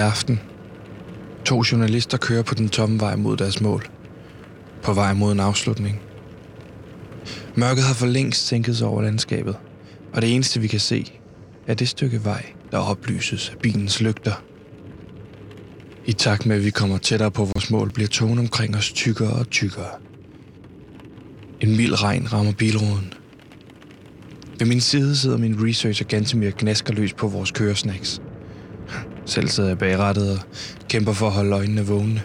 Aften. To journalister kører på den tomme vej mod deres mål. På vej mod en afslutning. Mørket har for længst sænket sig over landskabet, og det eneste vi kan se, er det stykke vej, der oplyses af bilens lygter. I takt med, at vi kommer tættere på vores mål, bliver togen omkring os tykkere og tykkere. En mild regn rammer bilruden. Ved min side sidder min researcher Gantemir gnasker løs på vores køresnacks. Selv sidder jeg bagrettet og kæmper for at holde øjnene vågne.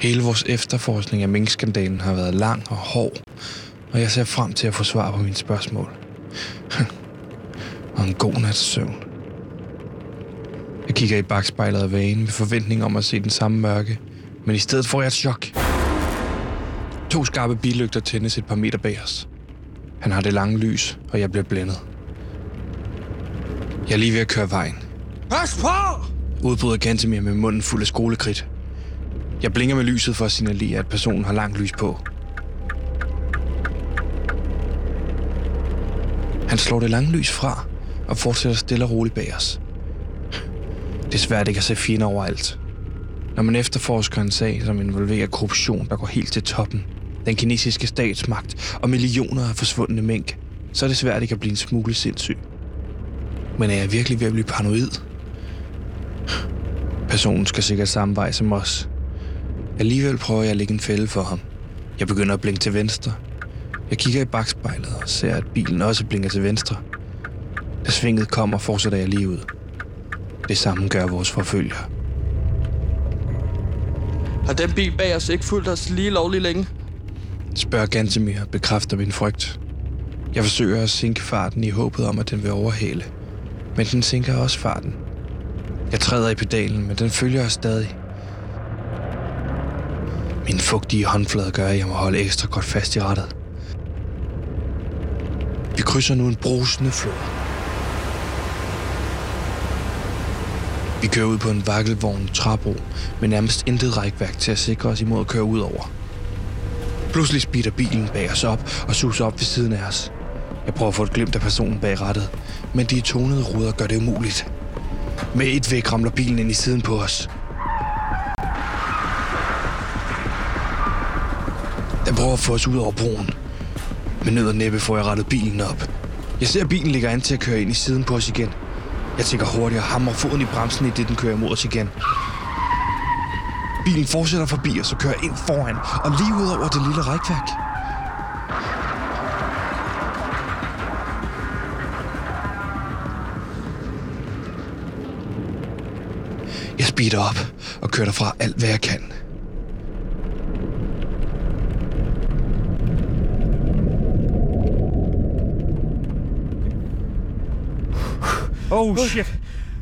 Hele vores efterforskning af minkskandalen har været lang og hård, og jeg ser frem til at få svar på mine spørgsmål. og en god nats søvn. Jeg kigger i bagspejlet af vanen med forventning om at se den samme mørke, men i stedet får jeg et chok. To skarpe billygter tændes et par meter bag os. Han har det lange lys, og jeg bliver blændet. Jeg er lige ved at køre vejen. Pas på! Udbryder Gantemir med munden fuld af skolekridt. Jeg blinker med lyset for at signalere, at personen har langt lys på. Han slår det lange lys fra og fortsætter stille og roligt bag os. Det er svært ikke at se fjender overalt. Når man efterforsker en sag, som involverer korruption, der går helt til toppen, den kinesiske statsmagt og millioner af forsvundne mink, så er det svært ikke at blive en smule sindssyg. Men er jeg virkelig ved at blive paranoid? Personen skal sikkert samme vej som os. Alligevel prøver jeg at lægge en fælde for ham. Jeg begynder at blinke til venstre. Jeg kigger i bagspejlet og ser, at bilen også blinker til venstre. Da svinget kommer, fortsætter jeg lige ud. Det samme gør vores forfølger. Har den bil bag os ikke fulgt os lige lovligt længe? Spørger Gantemir bekræfter min frygt. Jeg forsøger at sænke farten i håbet om, at den vil overhale. Men den sænker også farten. Jeg træder i pedalen, men den følger os stadig. Min fugtige håndflade gør, at jeg må holde ekstra godt fast i rattet. Vi krydser nu en brusende flod. Vi kører ud på en vakkelvogn træbro med nærmest intet rækværk til at sikre os imod at køre ud over. Pludselig speeder bilen bag os op og suser op ved siden af os. Jeg prøver at få et glimt af personen bag rattet, men de tonede ruder gør det umuligt. Med et væk ramler bilen ind i siden på os. Den prøver at få os ud over broen. Men ned og næppe får jeg rettet bilen op. Jeg ser, at bilen ligger an til at køre ind i siden på os igen. Jeg tænker hurtigt og hamrer foden i bremsen, i det den kører imod os igen. Bilen fortsætter forbi os og kører ind foran og lige ud over det lille rækværk. Speeder op og kører derfra alt, hvad jeg kan. Oh shit.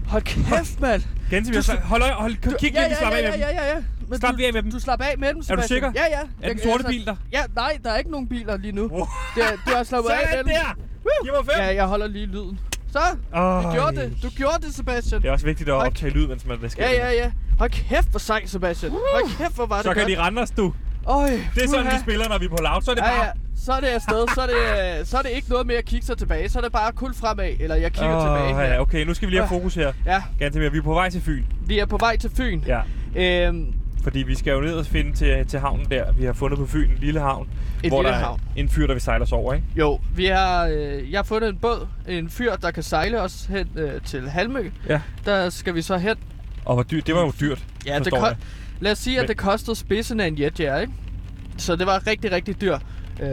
Hold kæft, mand! Ganske, Du- hold, hold, hold, hold kig ja, lige, slap ja, af ja, med dem. ja, ja, ja. Men Slap du, lige af med dem. Du slapper af med dem, Sebastian. sikker? Ja, ja. Er den sorte bil der? Ja, nej, der er ikke nogen biler lige nu. Wow. Det, er- du har slappet af med Sådan dem. der! Giv mig fem! Ja, jeg holder lige lyden. Så, Åh, du gjorde det. Du gjorde det, Sebastian. Det er også vigtigt at Hold- optage lyd, mens man skal. Ja, ja, ja. Hold kæft, hvor sej, Sebastian. Hold kæft, hvor var det Så kan godt. de rende os, du. Øj, Det er sådan, vi spiller, når vi er på loud. Så er det Ja, bare... ja. Så er det afsted. Så er det, så er det ikke noget med at kigge sig tilbage. Så er det bare kul fremad. Eller jeg kigger Åh, tilbage. ja, okay, nu skal vi lige have fokus her. Ja, Ganske vi er på vej til Fyn. vi er på vej til Fyn. Ja. Øhm, Fordi vi skal jo ned og finde til, til havnen der. Vi har fundet på Fyn en lille havn. Et hvor lille der er havn. en fyr, der vil sejle os over, ikke? jo, vi har, øh, jeg har fundet en båd. En fyr, der kan sejle os hen øh, til Halmø. Ja. Der skal vi så hen. Og hvor dyrt, det var jo dyrt, Ja, det ko- jeg. Lad os sige, at Men- det kostede spidsen af en jetjager, ikke? Så det var rigtig, rigtig dyr. Øh,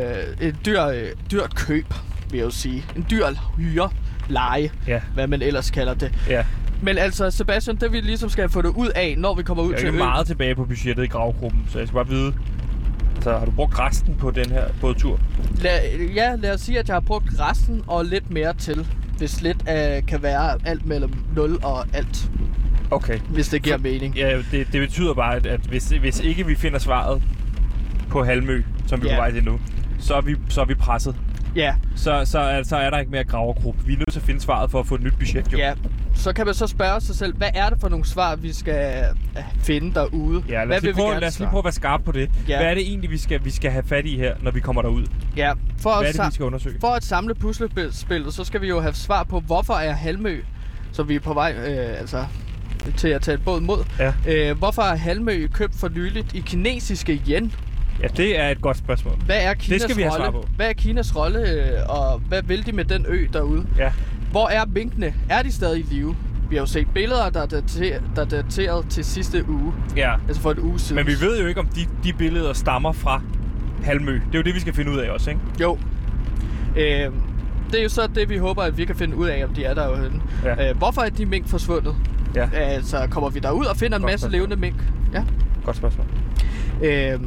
et dyr, øh, dyrt køb, vil jeg jo sige. En dyr hyre, leje, Ja, hvad man ellers kalder det. ja. Men altså, Sebastian, det vi ligesom skal få det ud af, når vi kommer ud Jeg er til ikke øen. meget tilbage på budgettet i gravgruppen, så jeg skal bare vide... Så har du brugt resten på den her bådtur? Lad, ja, lad os sige, at jeg har brugt resten og lidt mere til. Hvis lidt øh, kan være alt mellem 0 og alt, Okay. hvis det giver mening. Ja, det, det betyder bare, at, at hvis, hvis ikke vi finder svaret på Halmø, som vi er Ja. på vej til nu, så er vi, så er vi presset. Ja, Så, så, er, så er der ikke mere gravergruppe. Vi er nødt til at finde svaret for at få et nyt budget, jo. ja. Så kan man så spørge sig selv, hvad er det for nogle svar, vi skal øh, finde derude? Ja, lad hvad os, lige vil vi prøve, gerne lad os lige prøve at være skarpe på det. Ja. Hvad er det egentlig, vi skal, vi skal have fat i her, når vi kommer derud? Ja, for Hvad at, er det, vi skal undersøge? for at samle puslespillet, så skal vi jo have svar på, hvorfor er Halmø så vi er på vej øh, altså, til at tage et båd mod. Ja. Øh, hvorfor er Halmø købt for nyligt i kinesiske yen? Ja, det er et godt spørgsmål. Hvad er Kinas skal vi have svar rolle? på. Hvad er Kinas rolle, øh, og hvad vil de med den ø derude? Ja. Hvor er minkene? Er de stadig i live? Vi har jo set billeder, der er, dater, der er dateret til sidste uge. Ja. Altså for et uge siden. Men vi ved jo ikke, om de, de billeder stammer fra Halmø. Det er jo det, vi skal finde ud af også, ikke? Jo. Øh, det er jo så det, vi håber, at vi kan finde ud af, om de er der henne. Ja. Øh, hvorfor er de mink forsvundet? Ja. Altså, kommer vi derud og finder en Godt masse spørgsmål. levende mink? Ja. Godt spørgsmål. Øh,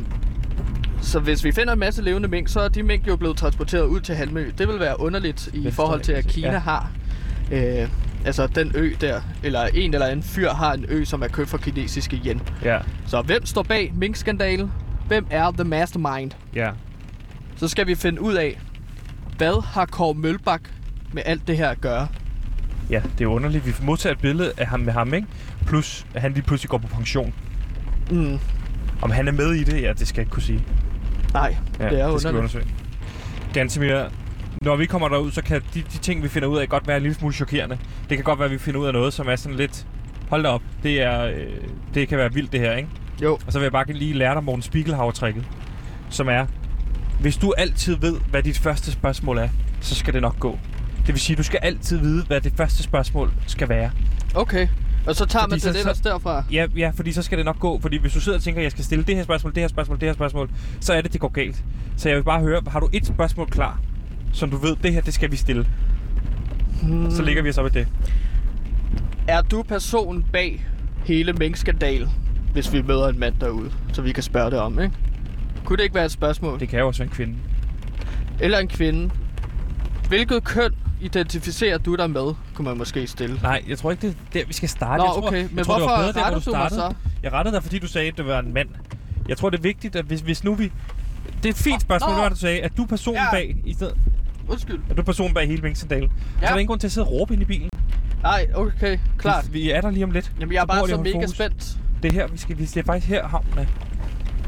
så hvis vi finder en masse levende mink, så er de mink jo blevet transporteret ud til Halmø. Det vil være underligt i Det forhold til, at Kina ikke. har... Øh, altså den ø der, eller en eller anden fyr har en ø, som er købt for kinesiske yen. Ja. Så hvem står bag minkskandalen? Hvem er the mastermind? Ja. Så skal vi finde ud af, hvad har Kåre Mølbak med alt det her at gøre? Ja, det er underligt. Vi modtager et billede af ham med ham, ikke? Plus, at han lige pludselig går på pension. Mm, Om han er med i det, ja, det skal jeg ikke kunne sige. Nej, Ja, det er det skal vi undersøge. Gantemir, når vi kommer derud, så kan de, de ting, vi finder ud af, godt være en lille smule chokerende. Det kan godt være, at vi finder ud af noget, som er sådan lidt... Hold da op, det, er, øh, det kan være vildt det her, ikke? Jo, Og så vil jeg bare lige lære dig Morten Spiegelhauer-tricket, som er, hvis du altid ved, hvad dit første spørgsmål er, så skal det nok gå. Det vil sige, du skal altid vide, hvad det første spørgsmål skal være. okay. Og så tager Fordi man så- det ellers derfra. Ja, ja, fordi så skal det nok gå. Fordi hvis du sidder og tænker, at jeg skal stille det her spørgsmål, det her spørgsmål, det her spørgsmål, så er det, det går galt. Så jeg vil bare høre, har du et spørgsmål klar, som du ved, det her, det skal vi stille. Hmm. Så ligger vi os op i det. Er du personen bag hele minkskandalen, hvis vi møder en mand derude, så vi kan spørge det om, ikke? Kunne det ikke være et spørgsmål? Det kan jo også være en kvinde. Eller en kvinde? Hvilket køn identificerer du dig med, kunne man måske stille. Nej, jeg tror ikke, det er der, vi skal starte. Nå, jeg tror, okay. jeg Men tror, det var hvorfor bedre, der, hvor du mig så? Jeg rettede dig, fordi du sagde, at det var en mand. Jeg tror, det er vigtigt, at hvis, hvis nu vi... Det er et fint spørgsmål, det var, du sagde. at du er personen Ja. bag, i stedet, Undskyld. at du er personen bag hele minkskandalen. Ja. Så er der ingen grund til at sidde og råbe ind i bilen. Nej, okay. Klart. Vi, er der lige om lidt. Jamen, jeg er Så bare så mega fokus. spændt. Det er her, vi skal... vi- er faktisk her, havnen er.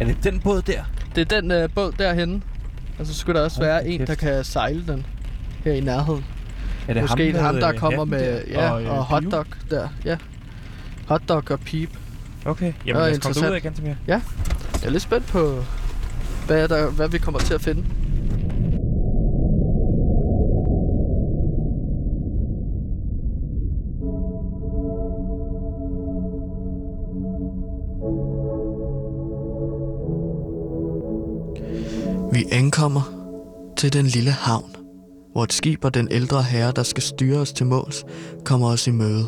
Er det den båd der? Det er den øh, båd derhenne. Og så skulle der også være da en, der kan sejle den her i nærheden. Er det Måske ham, ham der kommer med der? ja, og, øh, og hotdog der. Ja. Hotdog og pip. Okay, jamen Ja, lad os komme interessant. derud igen til mere. Jeg er lidt spændt på, hvad, er der, hvad vi kommer til at finde. Vi ankommer til den lille havn, hvor et skib og den ældre herre, der skal styre os til måls, kommer os i møde.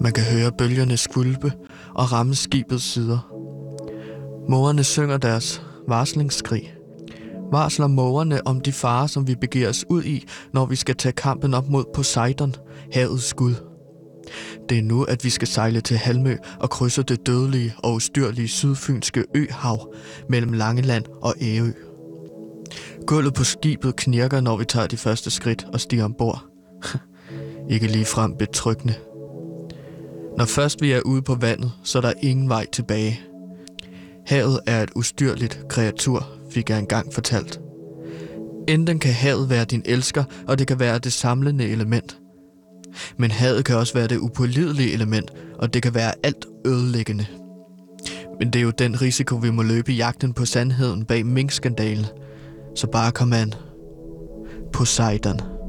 Man kan høre bølgerne skvulpe og ramme skibets sider. Mågerne synger deres varslingsskrig. Varsler mågerne om de farer, som vi begiver os ud i, når vi skal tage kampen op mod Poseidon, havets gud. Det er nu, at vi skal sejle til Halmø og krydse det dødelige og ustyrlige sydfynske øhav mellem Langeland og Ærø. Gulvet på skibet knirker, når vi tager de første skridt og stiger ombord. Ikke lige frem betryggende. Når først vi er ude på vandet, så er der ingen vej tilbage. Havet er et ustyrligt kreatur, fik jeg engang fortalt. Enten kan havet være din elsker, og det kan være det samlende element. Men havet kan også være det upålidelige element, og det kan være alt ødelæggende. Men det er jo den risiko, vi må løbe i jagten på sandheden bag minkskandalen. Så bare kom an. Poseidon.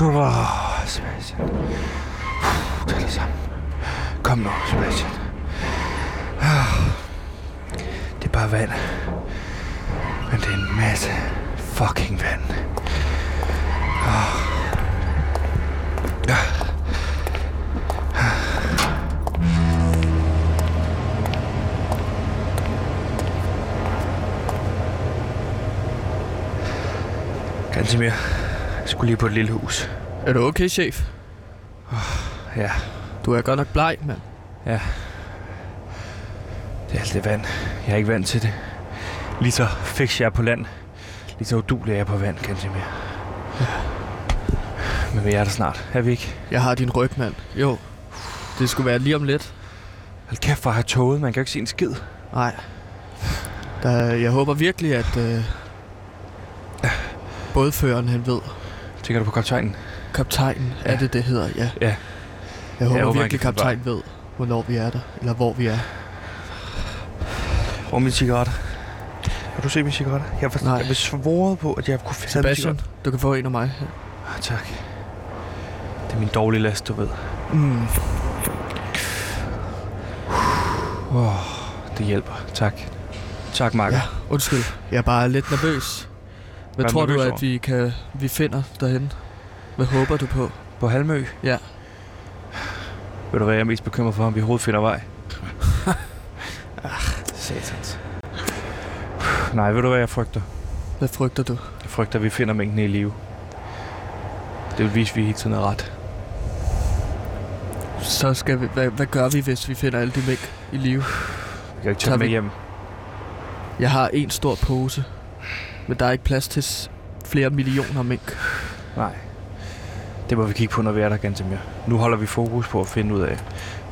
Åh, Sebastian. Tag det sammen. Kom nu, Sebastian. Ah. Det er bare vand. Men det er en masse fucking vand. Gantimir, jeg skulle lige på et lille hus. Er du okay, chef? Ja, Du er godt nok bleg, mand. det er alt det vand. Jeg er ikke vant til det. Lige så fik jeg på land. Lige så udulig er jeg på vand, Gantimir. Men vi er der snart, er vi ikke? Jeg har din ryg, mand. Jo. Det skulle være lige om lidt. Hold kæft, hvor har toget. Man kan jo ikke se en skid. Nej. Der, jeg håber virkelig, at øh, bådføreren han ved. Tænker du på kaptajnen? Kaptajnen, ja. er det det hedder, ja. Ja. Jeg håber, håber, han virkelig, kaptajnen ved, hvornår vi er der. Eller hvor vi er. Hvor mine cigaretter? Har du set mine cigaretter? Jeg var, Nej. jeg var svoret på, at jeg kunne finde Sebastian, du kan få en af mig. Ah, tak. Det er min dårlige last, du ved. Mm. Oh, det hjælper. Tak. Tak, Marker. Ja, undskyld. Jeg er bare lidt nervøs. Hvad tror du at vi, kan, vi finder derhen? Hvad håber du på? På Halmø? Ja. Ved du hvad, jeg er mest bekymret for, om vi overhovedet finder vej? ah, satans. Nej, ved du hvad jeg frygter? Hvad frygter du? Jeg frygter, at vi finder mængden i live. Det vil vise, at vi hele tiden er ret. Så skal vi, hvad, hvad gør vi, hvis vi finder alle de mæk i live? Vi kan ikke tage dem med hjem. Jeg har en stor pose, men der er ikke plads til flere millioner mink. Nej. Det må vi kigge på, når vi er der, Gantemir. Nu holder vi fokus på at finde ud af,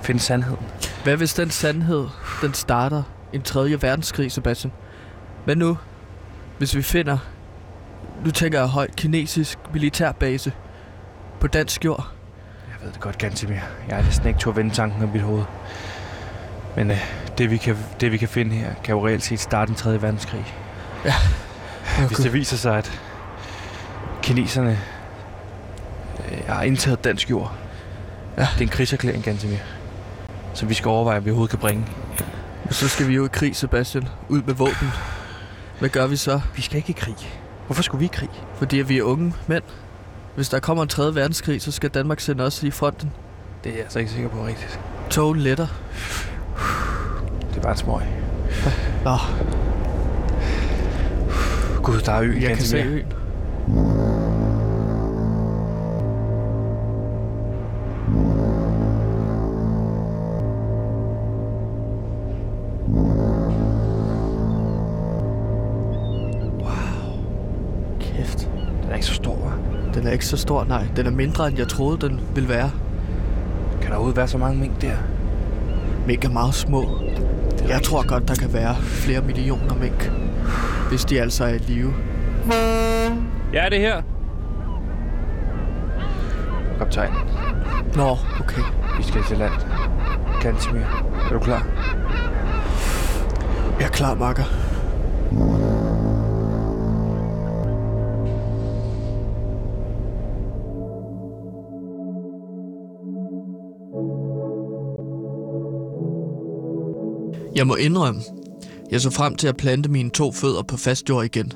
finde sandheden. Hvad hvis den sandhed, den starter en tredje verdenskrig, Sebastian? Hvad nu, hvis vi finder, nu tænker jeg højt, kinesisk militærbase på dansk jord? Jeg ved det godt, Gantemir. Jeg er næsten ikke at vende tanken om mit hoved. Men øh, det, vi kan, det, vi kan finde her, kan jo reelt set starte en 3. verdenskrig. Hvis det viser sig, at kineserne øh, har indtaget dansk jord. Ja. Det er en krigserklæring, Gantemir. Som vi skal overveje, om vi overhovedet kan bringe. Så skal vi jo i krig, Sebastian. Ud med våben. Hvad gør vi så? Vi skal ikke i krig. Hvorfor skulle vi i krig? Fordi vi er unge mænd. Hvis der kommer en tredje verdenskrig, så skal Danmark sende os i fronten. Det er jeg altså ikke sikker på rigtigt. Togen letter. Det er bare en smøg. Nå, Gud, der er ø, jeg kan se øen. Kæft. Den er ikke så stor, hva'? Den er ikke så stor, nej. Den er mindre, end jeg troede, den ville være. Kan der overhovedet være så mange mink der? Mink er meget små. Jeg tror godt, der kan være flere millioner mink. Hvis de altså er i live. Ja, det er her. Kaptajn, Nå, okay. vi skal til land. Gantemir, er du klar? Jeg er klar, makker. Jeg må indrømme, jeg så frem til at plante mine to fødder på fast jord igen.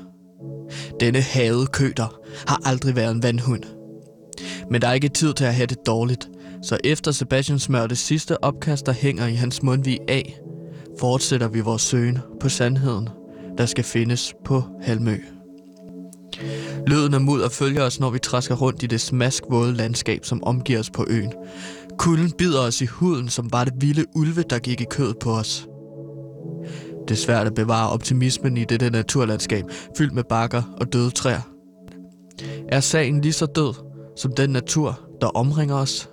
Denne havede køter har aldrig været en vandhund. Men der er ikke tid til at have det dårligt, så efter Sebastian smører det sidste opkast, der hænger i hans mundvig af, fortsætter vi vores søgen på sandheden, der skal findes på Halmø. Lyden af mudder følger os, når vi træsker rundt i det smaskvåde landskab, som omgiver os på øen. Kulden bider os i huden, som var det vilde ulve, der gik i kødet på os. Det er svært at bevare optimismen i dette naturlandskab, fyldt med bakker og døde træer. Er sagen lige så død, som den natur, der omringer os?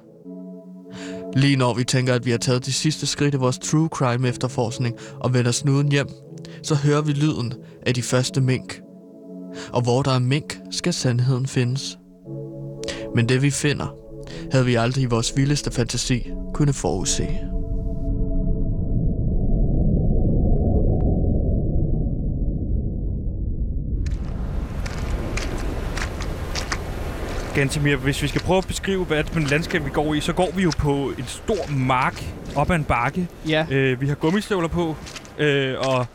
Lige når vi tænker, at vi har taget de sidste skridt i vores true crime efterforskning og vender snuden hjem, så hører vi lyden af de første mink. Og hvor der er mink, skal sandheden findes. Men det vi finder, havde vi aldrig i vores vildeste fantasi kunne forudse. Gantemir, hvis vi skal prøve at beskrive, hvad det er for et landskab, vi går i, så går vi jo på en stor mark op ad en bakke. Ja, Øh, vi har gummistøvler på, øh, og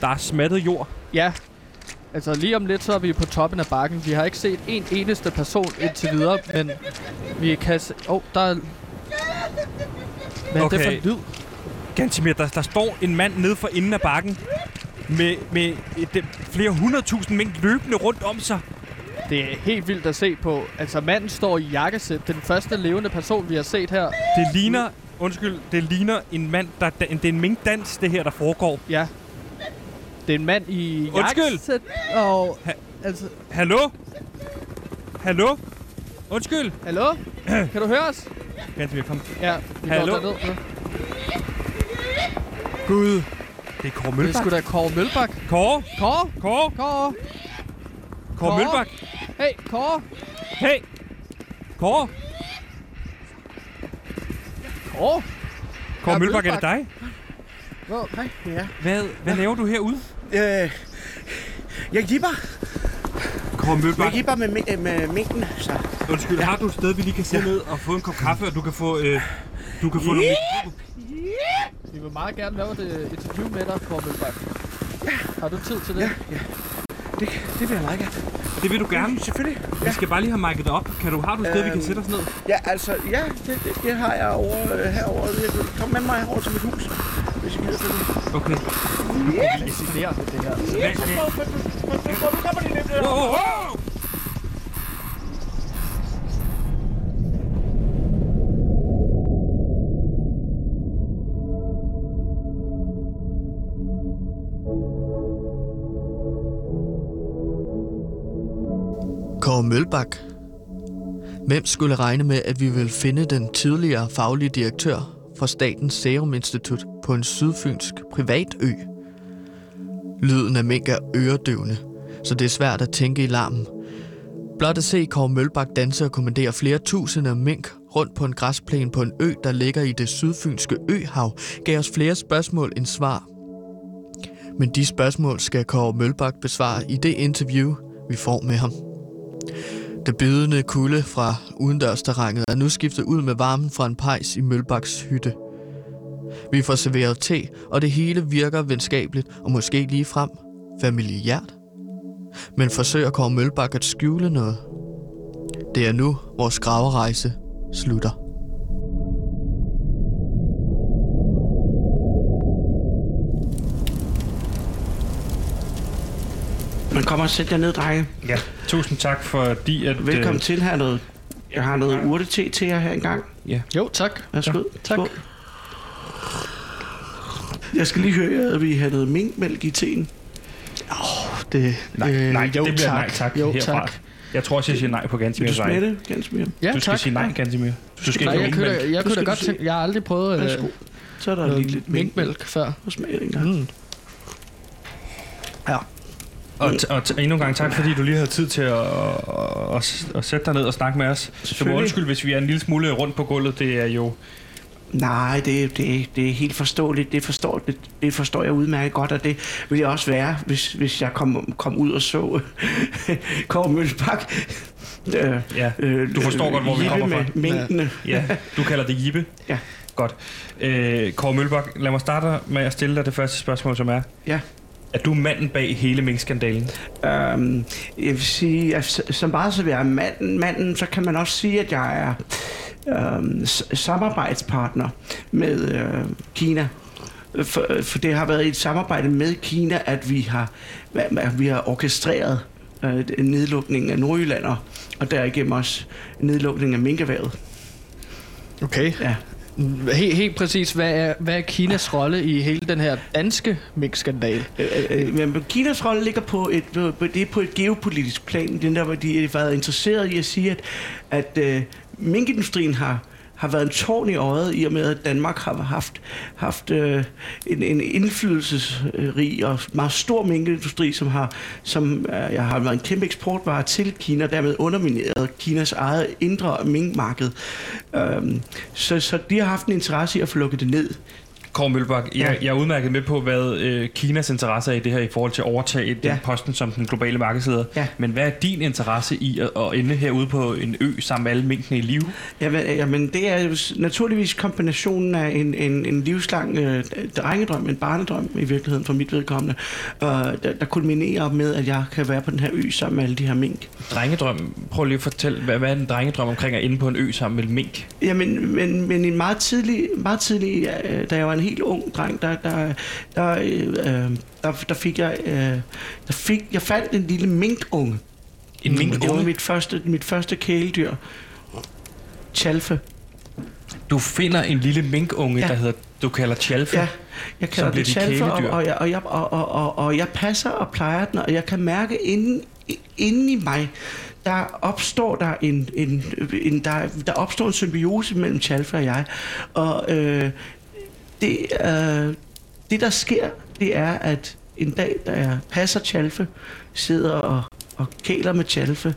der er smattet jord. ja. Altså lige om lidt, så er vi på toppen af bakken. Vi har ikke set en eneste person indtil videre, men vi kan se... Åh, oh, der er... Hvad er det for en lyd? Gantemir, der, der står en mand nede for enden af bakken med, med et, flere hundredtusind mink løbende rundt om sig. Det er helt vildt at se på. Altså, manden står i jakkesæt. Den første levende person, vi har set her. Det ligner, undskyld, det ligner en mand, der, det er en minkdans, det her, der foregår. Ja. Det er en mand i Undskyld. jakkesæt. Og... Ha- Altså, Hallo? Hallo? Undskyld. hallo? kan du høre os? Ganske kom. Ja, vi Hallo? går derned nu. Gud. Det er Kåre Det er Mølbak. sgu da Kåre Mølbak. Kåre? Kåre? Kåre? Kåre? Kåre Kåre? Mølbak? Hey, Kåre? Hey! Kåre? Kåre? Kåre Ja, Mølbak, er det dig? Hvor? Hej. Ja. Hvad, hvad laver du herude? Øh, jeg gipper. Kåre Jeg Mølbak, gipper med, mi- øh, med mængden, så... undskyld, har du et sted, vi lige kan sidde ned og få en kop kaffe, og du kan få, øh, du kan få nogle... Vi vil meget gerne lave et interview med dig, Kåre Mølbak. Har du tid til det? Ja, ja. Det, det vil jeg meget gerne. Det vil du gerne. Selvfølgelig. Vi skal bare lige have mic'et op. Kan du, har du et sted, vi kan Øhm, sætte os ned? Ja, altså, ja, det, det, det har jeg over, øh, herovre. Jeg vil- Kom med mig herover til mit hus, hvis I gider det. Okay. Fascinerende, det her. Hvad, hvad? Wow, wow, wow! Mølbak. Hvem skulle regne med, at vi ville finde den tidligere faglige direktør fra Statens Serum Institut på en sydfynsk privat ø? Lyden af mink er øredøvende, så det er svært at tænke i larmen. Blot at se Kåre Mølbak danse og kommandere flere tusinde mink rundt på en græsplæne på en ø, der ligger i det sydfynske øhav, gav os flere spørgsmål end svar. Men de spørgsmål skal Kåre Mølbak besvare i det interview, vi får med ham. Det bydende kulde fra udendørsterrænet er nu skiftet ud med varmen fra en pejs i Mølbaks hytte. Vi får serveret te, og det hele virker venskabeligt og måske lige frem familiært. Men forsøger Kåre Mølbak at skjule noget. Det er nu, vores graverejse slutter. Men kom og sæt jer ned, drenge. Ja, tusind tak, fordi at... Velkommen øh, til her er noget. Jeg har noget urte-te til jer her engang. Jo, tak. Værsgo. tak. Skål. Jeg skal lige høre, at vi har noget minkmælk i teen. Det, Nej, Øh, nej, jo, det bliver tak. nej tak Jo, herfra. tak. Jeg tror også, jeg siger nej på Vil Gansimirs du smage det, Gansmir? Ja, Du skal tak. sige nej, Gansimir. Du skal Nej, ikke jeg kunne, minkmælk. jeg Nu kunne da godt tænke... Jeg har aldrig prøvet øh, Værsgo. Så er der lige noget lidt mink. minkmælk før. Og smag det engang. Mm. Og, og endnu en gang tak, fordi du lige havde tid til at, at, at, sætte dig ned og snakke med os. Så må undskyld, hvis vi er en lille smule rundt på gulvet. Det er jo... Nej, det, det, det er helt forståeligt. Det forstår, det, det forstår jeg udmærket godt, og det vil jeg også være, hvis, hvis jeg kom, kom ud og så Kåre Mølbak. Øh, Ja, Du forstår godt, hvor vi kommer fra. mængdene. ja. Du kalder det Jippe. Ja. Godt. Øh, Kåre Mølbak, lad mig starte med at stille dig det første spørgsmål, som er... Ja. Er du manden bag hele minkskandalen? Øhm, jeg vil sige, at som bare så jeg er manden, manden, så kan man også sige, at jeg er øhm, samarbejdspartner med øh, Kina. For, for det har været et samarbejde med Kina, at vi har, at vi har orkestreret øh, nedlukningen af Nordjylland og, og derigennem også nedlukningen af minkerværet. Okay. Ja. Helt, helt præcis, hvad er, hvad er Kinas rolle i hele den her danske minkskandale? Øh, øh, øh, Men Kinas rolle ligger på et, på, det er på et geopolitisk plan. Den der, hvor de har været interesseret i at sige, at, at øh, minkindustrien har, har været en tårn i øjet, i og med, at Danmark har haft, haft øh, en, en indflydelsesrig og meget stor minkindustri, som har, som, øh, jeg har været en kæmpe eksportvare til Kina, og dermed undermineret Kinas eget indre minkmarked. Øh, så, så de har haft en interesse i at få lukket det ned. Kåre Mølbak, jeg, Ja. jeg er udmærket med på, hvad øh, Kinas interesse er i det her i forhold til at overtage den Ja. posten som den globale markedsleder. Ja. Men hvad er din interesse i at, at ende herude på en ø sammen med alle minkene i live? Jamen, jamen det er jo naturligvis kombinationen af en, en, en livslang øh, drengedrøm, en barnedrøm i virkeligheden for mit vedkommende, øh, der, der kulminerer med, at jeg kan være på den her ø sammen med alle de her mink. Drengedrøm. Prøv lige at fortælle, hvad, hvad er en drengedrøm omkring at ende på en ø sammen med mink? Jamen, men, men en meget tidlig, meget tidlig øh, da jeg var en helt ung dreng, der, der, der, øh, øh, der, der fik jeg, øh, der fik, jeg fandt en lille minkunge En Det var minkunge? mit første, mit første kæledyr. Chalfe. Du finder en lille minkunge, Ja. der hedder, du kalder Chalfe. Ja, jeg kalder det chalfe, og, og, jeg, og, jeg, og, og, og, og jeg passer og plejer den, og jeg kan mærke inden, inden i mig, der opstår der en, en, en der, der opstår en symbiose mellem Chalfe og jeg. Og øh, det, øh, det, der sker, det er, at en dag, da jeg passer Chalfe, sidder og, og kæler med Chalfe,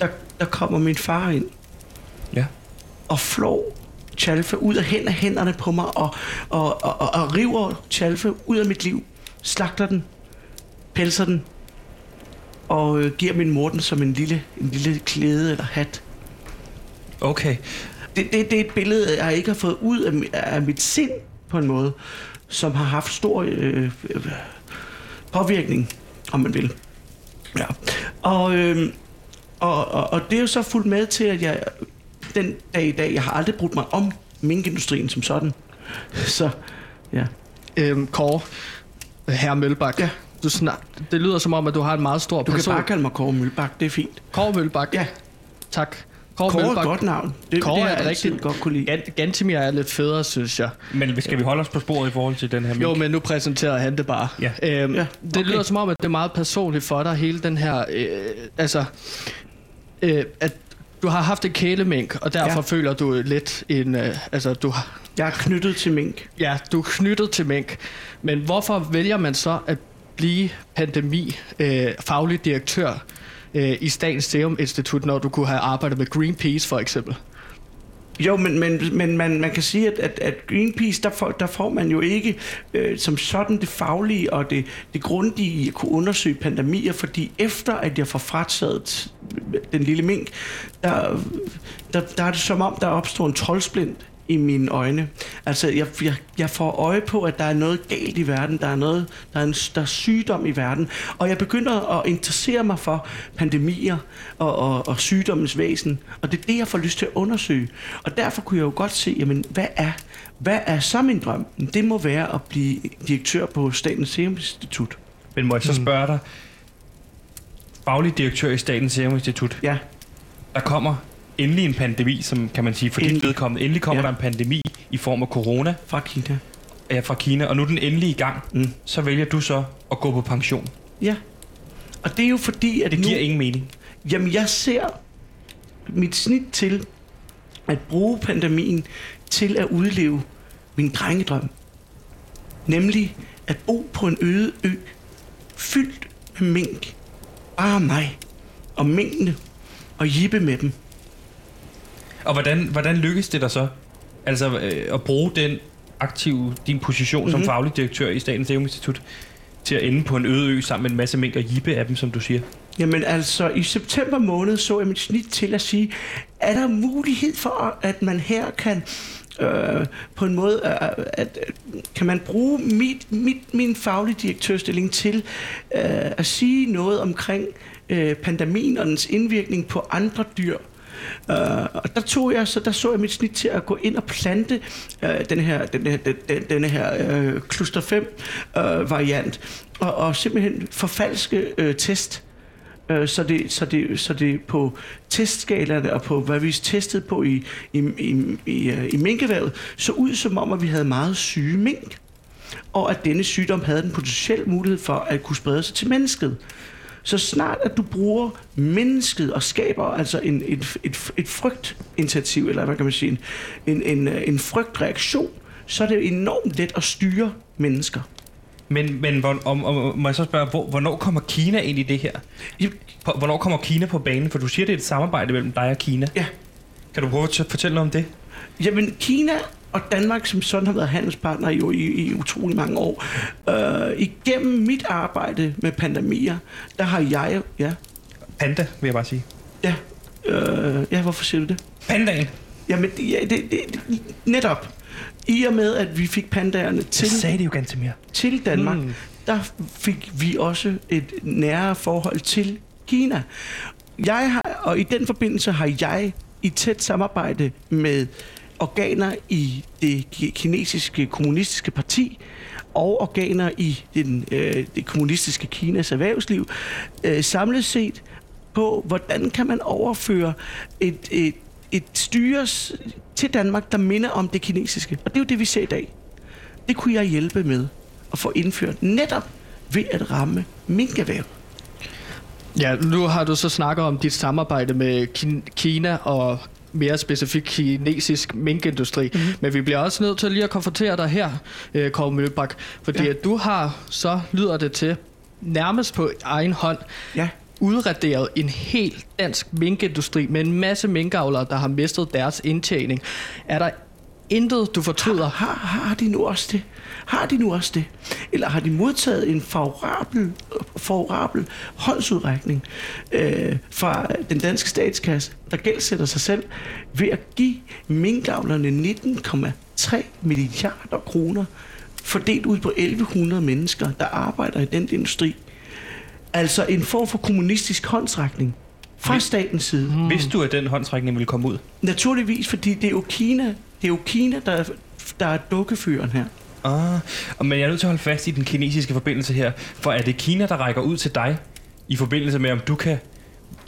der, der kommer min far ind Ja. og flår Chalfe ud af hænd af hænderne på mig og, og, og, og, og river Chalfe ud af mit liv, slagter den, pelser den og øh, giver min mor den som en lille, en lille klæde eller hat. Okay. Det, det, det er et billede, jeg ikke har fået ud af, af mit sind på en måde, som har haft stor øh, påvirkning, om man vil. Ja. Og, øh, og, og, og det er jo så fuldt med til, at jeg den dag i dag, jeg har aldrig brugt mig om minkindustrien som sådan. Så ja. Øhm, Kåre, herre Mølbak. Ja. Du snak, det lyder som om, at du har en meget stor Du kan person. bare kalde mig Kåre Mølbak, det er fint. Kåre Mølbak. Ja, Tak. Kåre, Kåre er et godt navn. Det, Kåre det er et rigtigt- godt kunne lide. Gantimir er lidt federe, synes jeg. Men skal vi holde os på sporet i forhold til den her mink? Jo, men nu præsenterer han det bare. Ja. Øhm, Ja, Det okay. lyder som om, at det er meget personligt for dig, hele den her... Øh, altså, øh, at du har haft en kælemink, og derfor ja. føler du lidt en... Øh, altså, du har, Jeg er knyttet til mink. ja, du er knyttet til mink. Men hvorfor vælger man så at blive pandemi øh, faglig direktør øh, i Statens Serum Institut, når du kunne have arbejdet med Greenpeace for eksempel? Jo, men, men, men man, man kan sige, at, at, at Greenpeace, der får, der får man jo ikke øh, som sådan det faglige og det, det grundige i at kunne undersøge pandemier, fordi efter at jeg får frataget den lille mink, der, der, der er det som om, der opstår en troldsplint i mine øjne. Altså, jeg, jeg, jeg får øje på, at der er noget galt i verden, der er noget, der er, en, der er sygdom i verden, og jeg begynder at interessere mig for pandemier og, og, og sygdommens væsen, og det er det, jeg får lyst til at undersøge. Og derfor kunne jeg jo godt se, jamen, hvad er, hvad er så min drøm? Det må være at blive direktør på Statens Serum Institut. Men må jeg så spørge dig, faglig direktør i Statens Serum Institut, Ja, der kommer endelig en pandemi, som kan man sige, for dit vedkommende, endelig kommer Ja. der en pandemi i form af corona fra Kina. ja, fra Kina, og nu er den endelig i gang, Mm. så vælger du så at gå på pension. Ja. Og det er jo fordi, at Det nu... giver ingen mening. Jamen, jeg ser mit snit til at bruge pandemien til at udleve min drengedrøm. Nemlig at bo på en øde ø, fyldt med mink. Bare mig og minkene og jippe med dem. Og hvordan, hvordan lykkes det dig så? Altså øh, at bruge den aktive, din position mm-hmm. som Mhm. faglig direktør i Statens Serum Institut til at ende på en øde ø sammen med en masse mink og jippe af dem, som du siger. Jamen altså, i september måned så jeg mit snit til at sige, er der mulighed for, at man her kan øh, på en måde, øh, at, at kan man bruge mit, mit, min faglige direktørstilling til øh, at sige noget omkring øh, pandemien og dens indvirkning på andre dyr. Uh, og der tog jeg, så der så jeg mit snit til at gå ind og plante uh, den her, den her, den, den, denne her øh, uh, kluster 5 uh, variant og, og simpelthen forfalske uh, test så det, så, det, så det på testskalerne og på hvad vi testede på i, i, i, i, øh, i minkevævet, så ud som om, at vi havde meget syge mink. Og at denne sygdom havde en potentiel mulighed for at kunne sprede sig til mennesket. Så snart at du bruger mennesket og skaber altså en, et, et, et frygtinitiativ, eller hvad kan man sige, en, en, en, frygtreaktion, så er det enormt let at styre mennesker. Men, men hvor, om, om, må jeg så spørge, hvor, hvornår kommer Kina ind i det her? Hvornår kommer Kina på banen? For du siger, det er et samarbejde mellem dig og Kina. Ja. Kan du prøve at fortælle noget om det? Jamen, Kina og Danmark som sådan har været handelspartnere jo i, i utrolig mange år. Øh, igennem mit arbejde med pandemier, der har jeg... Ja, Panda, vil jeg bare sige. ja, øh, ja hvorfor siger du det? Pandaen? Jamen, ja, det, det, det, netop. I og med, at vi fik pandaerne til, Jeg sagde det jo ganske mere. til Danmark, Mm. der fik vi også et nære forhold til Kina. Jeg har, og i den forbindelse har jeg i tæt samarbejde med organer i det kinesiske kommunistiske parti og organer i den, øh, det kommunistiske Kinas erhvervsliv, øh, samlet set på, hvordan kan man overføre et, et, et styre til Danmark, der minder om det kinesiske. Og det er jo det, vi ser i dag. Det kunne jeg hjælpe med at få indført netop ved at ramme minkerhvervet. Ja, nu har du så snakket om dit samarbejde med Kina og mere specifikt kinesisk minkindustri. Mm-hmm. Men vi bliver også nødt til lige at konfrontere dig her, øh, Kåre Mølbak. Fordi Ja. at du har, så lyder det til, nærmest på egen hånd, Ja, udraderet en helt dansk minkindustri med en masse minkavlere, der har mistet deres indtjening. Er der intet, du fortryder? har, har de nu også det? Har de nu også det? Eller har de modtaget en favorabel, favorabel håndsudrækning øh, fra den danske statskasse, der gældsætter sig selv ved at give minkavlerne 19,3 milliarder kroner fordelt ud på 1100 mennesker, der arbejder i den industri. Altså en form for kommunistisk håndsrækning fra statens side. Hvis du at den håndsrækning ville komme ud. Naturligvis, fordi det er jo Kina, det er jo Kina, der, der er dukkefyren her. Ah, og men jeg er nødt til at holde fast i den kinesiske forbindelse her. For er det Kina, der rækker ud til dig i forbindelse med, om du kan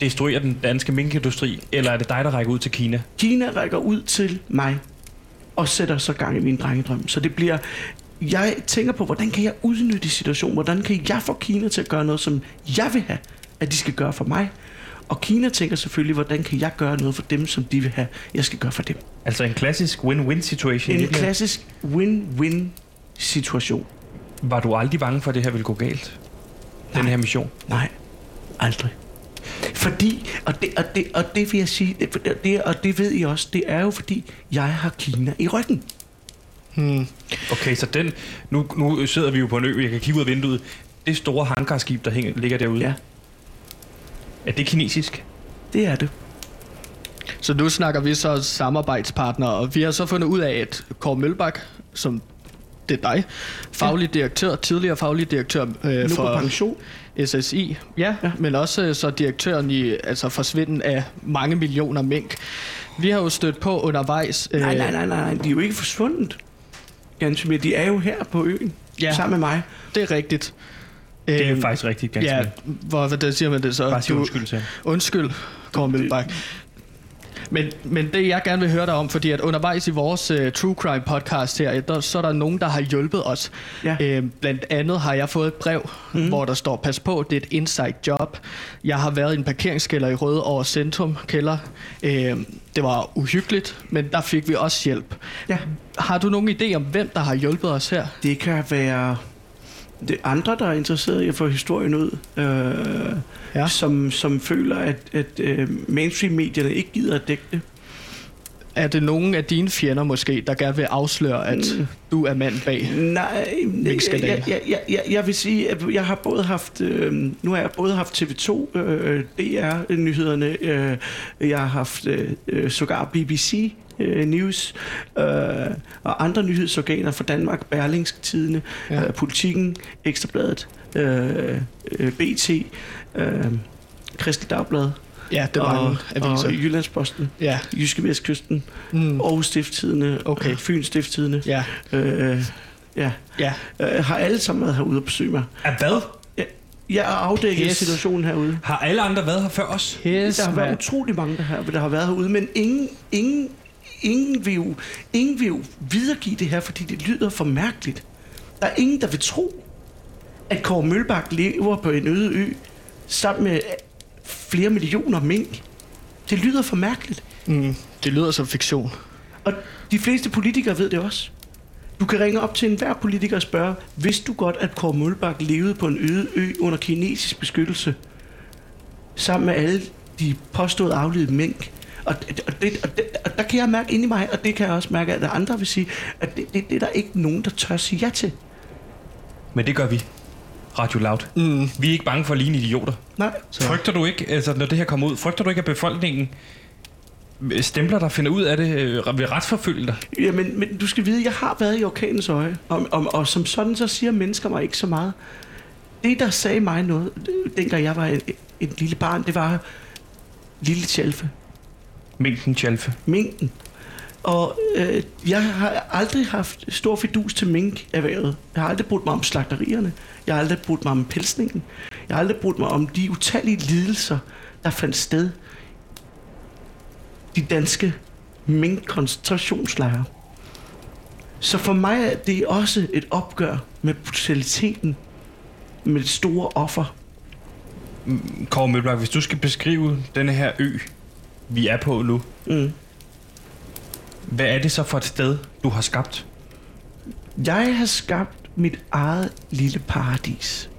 destruere den danske minkindustri, eller er det dig, der rækker ud til Kina? Kina rækker ud til mig og sætter så gang i min drengedrøm. Så det bliver... Jeg tænker på, hvordan kan jeg udnytte situationen? Hvordan kan jeg få Kina til at gøre noget, som jeg vil have, at de skal gøre for mig? Og Kina tænker selvfølgelig, hvordan kan jeg gøre noget for dem, som de vil have, jeg skal gøre for dem. Altså en klassisk win-win situation. En klassisk win-win situation. Var du aldrig bange for, at det her ville gå galt? Den Nej. her mission? Nej, aldrig. Fordi, og det, og det, og det vil jeg sige, det, det, og det ved I også, det er jo fordi, jeg har Kina i ryggen. Hmm. Okay, så den... Nu, nu sidder vi jo på en ø, jeg kan kigge ud af vinduet. Det store hangarskib, der hænger, ligger derude. Ja. Er det kinesisk? Det er det. Så nu snakker vi så samarbejdspartnere, og vi har så fundet ud af, at Kåre Mølbak, som det er dig, faglig direktør, tidligere faglig direktør øh, Nu for pension. SSI, ja, Ja. men også øh, så direktøren i altså forsvinden af mange millioner mink. Vi har jo stødt på undervejs... Øh, Nej, nej, nej, nej, de er jo ikke forsvundet. Ganske mere. De er jo her på øen, ja. Sammen med mig. Det er rigtigt. Det er Øhm, faktisk rigtigt, ganske Ja, hvor, hvordan siger man det så? Bare sig Du- undskyld til. Undskyld, Kåre Mølbak. Men, men det jeg gerne vil høre dig om, fordi at undervejs i vores uh, True Crime podcast her, der, så er der nogen, der har hjulpet os. Ja. Øh, blandt andet har jeg fået et brev, mm. hvor der står, pas på, det er et inside job. Jeg har været i en parkeringskælder i Rødovre Centrum kælder. Øh, det var uhyggeligt, men der fik vi også hjælp. Ja. Har du nogen idé om, hvem der har hjulpet os her? Det kan være det andre, der er interesseret i at få historien ud, øh, ja. som, som føler, at, at øh, mainstream-medierne ikke gider at dække det. Er det nogen af dine fjender måske, der gerne vil afsløre, at Mm. du er mand bag? Nej, jeg, jeg, jeg, jeg, jeg vil sige, at jeg har både haft, øh, nu har jeg både haft TV2, øh, DR-nyhederne, øh, jeg har haft øh, sågar BBC øh, News øh, og andre nyhedsorganer fra Danmark, Berlingske Tidene, Ja. ja. øh, Politikken, Ekstrabladet, øh, øh, BT, øh, Kristelig Dagblad Ja, det var og, aviser. og Jyllandsposten, Ja. Jyske Vestkysten, Mm. Aarhus Stifttidene, Okay. og Fyns Stifttidene. Ja, Øh, ja, ja. øh, har alle sammen været herude og besøge mig. Er hvad? Jeg har afdækket Pis. situationen herude. Har alle andre været her før os? Pis, Der har været mand. utrolig mange, der har, der har været herude, men ingen, ingen, ingen, vil jo, ingen vil jo videregive det her, fordi det lyder for mærkeligt. Der er ingen, der vil tro, at Kåre Mølbak lever på en øde ø sammen med flere millioner mink. Det lyder for mærkeligt. Mm. Det lyder som fiktion. Og de fleste politikere ved det også. Du kan ringe op til enhver politiker og spørge, vidste du godt, at Kåre Mølbak levede på en øde ø under kinesisk beskyttelse, sammen med alle de påstået afledte mink? Og, og, det, og, det, og der kan jeg mærke ind i mig, og det kan jeg også mærke, at andre vil sige, at det, det, det er der ikke nogen, der tør sige ja til. Men det gør vi. Radio Loud. Mm. Vi er ikke bange for at ligne idioter. Nej, Så. Frygter du ikke, altså når det her kommer ud, frygter du ikke, at befolkningen stempler der finder ud af det, øh, vil retsforfølge dig? Jamen, men du skal vide, jeg har været i orkanens øje, og, og, og som sådan, så siger mennesker mig ikke så meget. Det, der sagde mig noget, øh, dengang jeg var et, et lille barn, det var lille tjalfe, Mængden tjalfe. minken. Og øh, jeg har aldrig haft stor fidus til minkerhvervet. Jeg har aldrig brugt mig om slagterierne. Jeg har aldrig brugt mig om pelsningen. Jeg har aldrig brugt mig om de utallige lidelser, der fandt sted de danske minkkoncentrationslejre. Så for mig er det også et opgør med brutaliteten, med det store offer. Kåre Mølberg, hvis du skal beskrive denne her ø, vi er på nu, Mm. hvad er det så for et sted, du har skabt? Jeg har skabt mit eget lille paradis.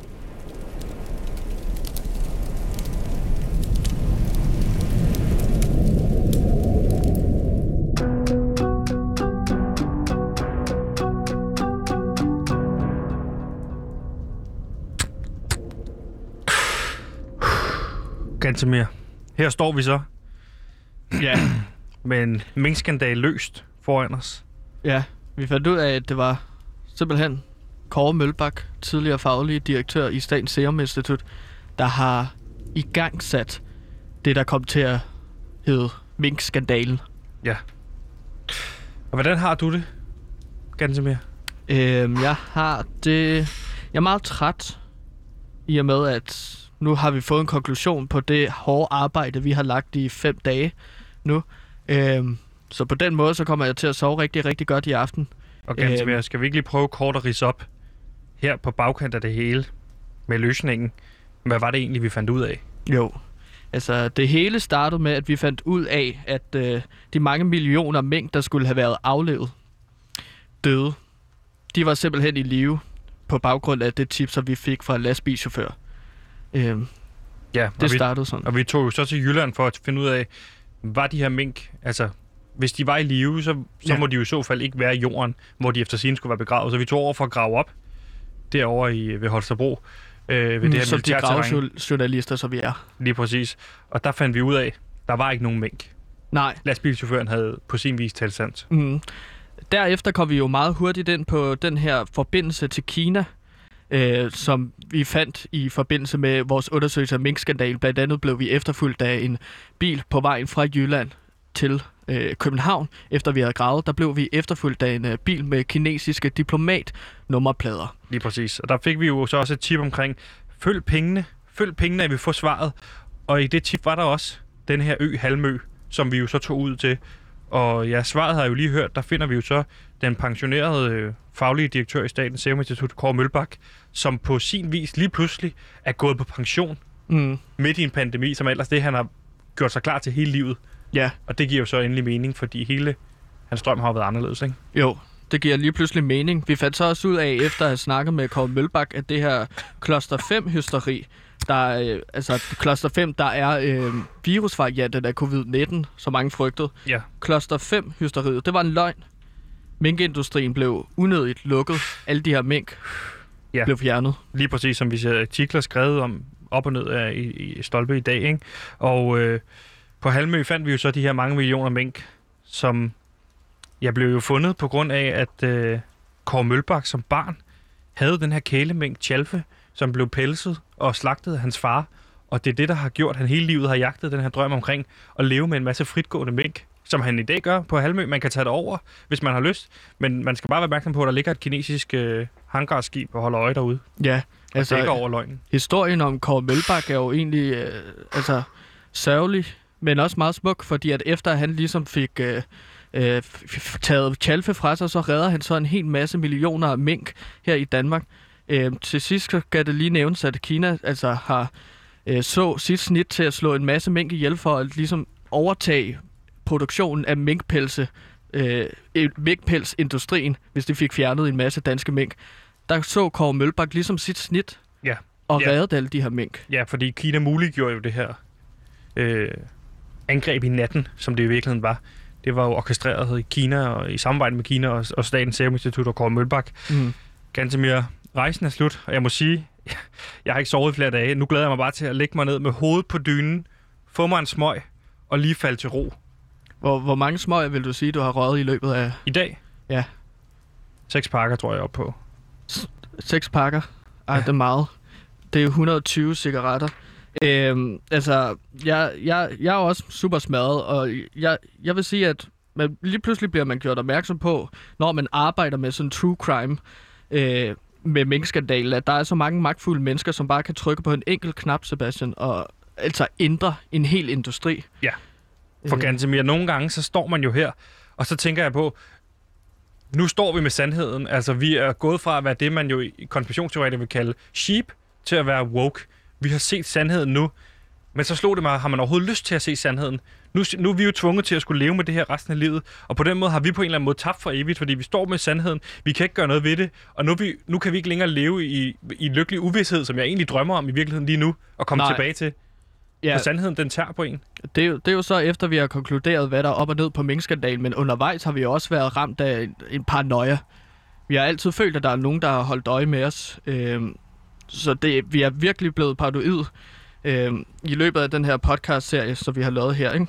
Gantemir, her står vi så Ja, med en minkskandal løst foran os. ja. Vi fandt ud af, at det var simpelthen Kåre Mølbak, tidligere faglig direktør i Statens Serum Institut, der har i gang sat det, der kom til at hedde minkskandalen. Og hvordan har du det, Gantemir? Øhm, jeg har det... Jeg er meget træt i og med, at nu har vi fået en konklusion på det hårde arbejde, vi har lagt i fem dage nu. Øhm, så på den måde, så kommer jeg til at sove rigtig, rigtig godt i aften. Og Gantemir, skal vi ikke lige prøve kort at rise op her på bagkant af det hele med løsningen? Hvad var det egentlig, vi fandt ud af? Jo. Altså, det hele startede med, at vi fandt ud af, at øh, de mange millioner mink, der skulle have været aflevet, døde. De var simpelthen i live på baggrund af det tip, som vi fik fra en lastbilchauffør. Øhm, Ja, det vi, startede sådan. og vi tog jo så til Jylland for at finde ud af, var de her mink, altså hvis de var i live, så, så ja. Må de jo i så fald ikke være i jorden, hvor de efter sin skulle være begravet. Så vi tog over for at grave op derovre i, ved Holstebro, øh, ved det her Som de gravjournalister, som vi er. Lige præcis. Og der fandt vi ud af, der var ikke nogen mink. Nej. Lastbilchaufføren havde på sin vis talt sandt. Mm. Derefter kom vi jo meget hurtigt ind på den her forbindelse til Kina, øh, som vi fandt i forbindelse med vores undersøgelse af minkskandal. Blandt andet blev vi efterfulgt af en bil på vejen fra Jylland til øh, København. Efter vi havde gravet, der blev vi efterfulgt af en øh, bil med kinesiske diplomatnummerplader. Lige præcis. Og der fik vi jo så også et tip omkring, følg pengene, følg pengene, at vi får svaret. Og i det tip var der også den her ø, Halmø, som vi jo så tog ud til. Og ja, svaret har jeg jo lige hørt, der finder vi jo så den pensionerede øh, faglige direktør i Statens Serum Institut, Kåre Mølbak, som på sin vis lige pludselig er gået på pension Mm. midt i en pandemi, som ellers det, han har gjort sig klar til hele livet. Ja, Og det giver jo så endelig mening, fordi hele hans drøm har været anderledes, ikke? jo. Det giver lige pludselig mening. Vi fandt så også ud af, efter at have snakket med Kåre Mølbak, at det her kloster 5-hysteri, der, øh, altså kloster 5, der er øh, virusvarianten af covid-19, som mange frygtede. Ja. Kloster 5-hysteriet, det var en løgn. Minkindustrien blev unødigt lukket. Alle de her mink Ja. blev fjernet. lige præcis som vi ser artikler skrevet om op og ned af i, i Stolpe i dag. Ikke? Og øh, på Halmø fandt vi jo så de her mange millioner mink, som jeg blev jo fundet på grund af, at øh, Kåre Mølbak som barn havde den her kælemink Chalfe, som blev pelset og slagtet af hans far. Og det er det, der har gjort, at han hele livet har jagtet den her drøm omkring at leve med en masse fritgående mink, som han i dag gør på Halmø. Man kan tage det over, hvis man har lyst, men man skal bare være opmærksom på, at der ligger et kinesisk øh, hangarskib og holder øje derude. Ja, Og altså, dækker over løgnen. historien om Kåre Mølbak er jo egentlig øh, altså, sørgelig, men også meget smuk, fordi at efter han ligesom fik øh, øh, taget Chalfe fra sig, så redder han så en hel masse millioner af mink her i Danmark. Øh, til sidst skal det lige nævnes, at Kina altså har øh, så sit snit til at slå en masse mink ihjel for at ligesom overtage produktionen af minkpelse, øh, minkpelsindustrien, hvis de fik fjernet en masse danske mink. Der så Kåre Mølbak ligesom sit snit Ja. og Ja. reddede alle de her mink. Ja, fordi Kina muliggjorde jo det her øh, angreb i natten, som det i virkeligheden var. Det var jo orkestreret i Kina og i samarbejde med Kina og, og Statens Serum Institut og Kåre Mølbak. Mm. Gantemir, rejsen er slut, og jeg må sige, jeg har ikke sovet flere dage. Nu glæder jeg mig bare til at lægge mig ned med hovedet på dynen, få mig en smøg og lige falde til ro. Hvor, hvor mange smøger vil du sige, du har røget i løbet af I dag? Ja. Seks pakker, tror jeg, op på. seks pakker? Ej, Ja. det er meget. Det er 120 cigaretter. Øhm, altså, jeg, jeg, jeg er også super smadret, og jeg, jeg vil sige, at man, lige pludselig bliver man gjort opmærksom på, når man arbejder med sådan true crime, øh, med minkskandalen, at der er så mange magtfulde mennesker, som bare kan trykke på en enkelt knap, Sebastian, og altså ændre en hel industri. Ja. For Øh. ganske mere, nogle gange, så står man jo her, og så tænker jeg på, nu står vi med sandheden. Altså, vi er gået fra at være det, man jo i konspirationsteorier vil kalde sheep, til at være woke. Vi har set sandheden nu, men så slog det mig, har man overhovedet lyst til at se sandheden? Nu, nu er vi jo tvunget til at skulle leve med det her resten af livet, og på den måde har vi på en eller anden måde tabt for evigt, fordi vi står med sandheden, vi kan ikke gøre noget ved det, og nu, vi, nu kan vi ikke længere leve i, i lykkelig uvidshed, som jeg egentlig drømmer om i virkeligheden lige nu, og komme Nej. tilbage til. Ja. For sandheden, den tager på en. det, er jo, det er jo så efter, vi har konkluderet, hvad der er op og ned på minkskandalen, men undervejs har vi også været ramt af en, en par nøjer. Vi har altid følt, at der er nogen, der har holdt øje med os. Øhm, så det, vi er virkelig blevet paranoid øhm, i løbet af den her podcast-serie, som vi har lavet her. Ikke?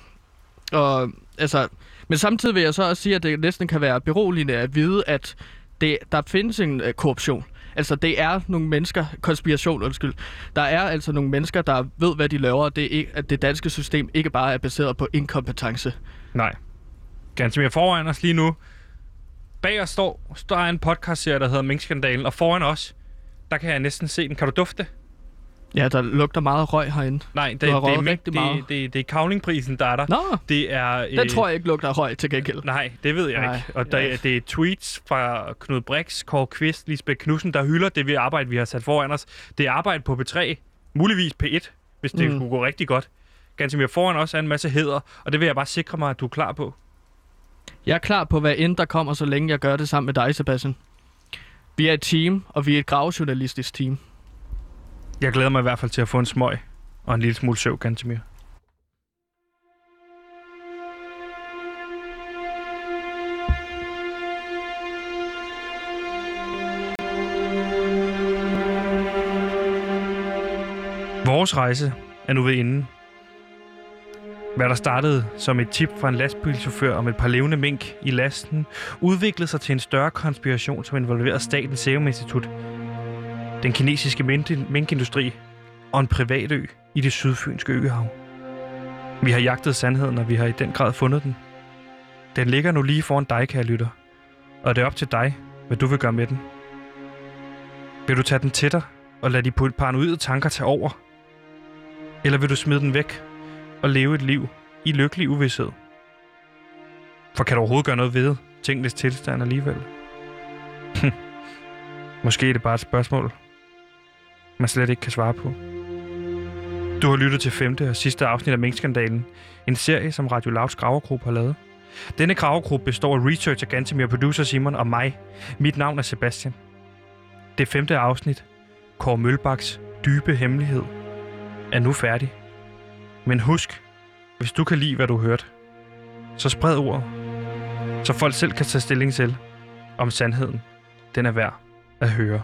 Og, altså, men samtidig vil jeg så også sige, at det næsten kan være beroligende at vide, at det, der findes en øh, korruption. Altså, det er nogle mennesker, konspiration, undskyld. Der er altså nogle mennesker, der ved, hvad de laver, og det er ikke, at det danske system ikke bare er baseret på inkompetence. Nej. Ganske mere foran os lige nu. Bag os står, står en podcast der hedder Minkskandalen, og foran os, der kan jeg næsten se den. Kan du dufte? Ja, der lugter meget røg herinde. Nej, det, har det, er, det, meget. det, det, det er kavlingprisen, der er der. Nå, Det er... den tror jeg ikke lugter røg til gengæld. Nej, det ved jeg Nej. ikke. Og der, Ja. det er tweets fra Knud Brix, Kåre Kvist, Lisbeth Knudsen, der hylder det vi arbejde, vi har sat foran os. Det er arbejde på B3, muligvis P1, hvis det Mm. skulle gå rigtig godt. Ganske mere foran os er en masse heder, og det vil jeg bare sikre mig, at du er klar på. Jeg er klar på, hvad end der kommer, så længe jeg gør det sammen med dig, Sebastian. Vi er et team, og vi er et gravjournalistisk team. Jeg glæder mig i hvert fald til at få en smøg og en lille smule søv, Gantemir. Vores rejse er nu ved enden. Hvad der startede som et tip fra en lastbilchauffør om et par levende mink i lasten, udviklede sig til en større konspiration, som involverede Statens Serum Institut, den kinesiske minkindustri og en privat ø i det sydfynske øhav. Vi har jagtet sandheden, og vi har i den grad fundet den. Den ligger nu lige foran dig, kære lytter. Og det er op til dig, hvad du vil gøre med den. Vil du tage den til dig og lade de paranoide tanker tage over? Eller vil du smide den væk og leve et liv i lykkelig uvidshed? For kan du overhovedet gøre noget ved tingenes tilstand alligevel? Hm. Måske er det bare et spørgsmål, man slet ikke kan svare på. Du har lyttet til femte og sidste afsnit af Minkskandalen, en serie, som Radio Louds gravergruppe har lavet. Denne gravergruppe består af researcher Gantemir, producer Simon og mig. Mit navn er Sebastian. Det femte afsnit, Kåre Mølbaks dybe hemmelighed, er nu færdig. Men husk, hvis du kan lide, hvad du hørte, så spred ordet, så folk selv kan tage stilling til, om sandheden den er værd at høre.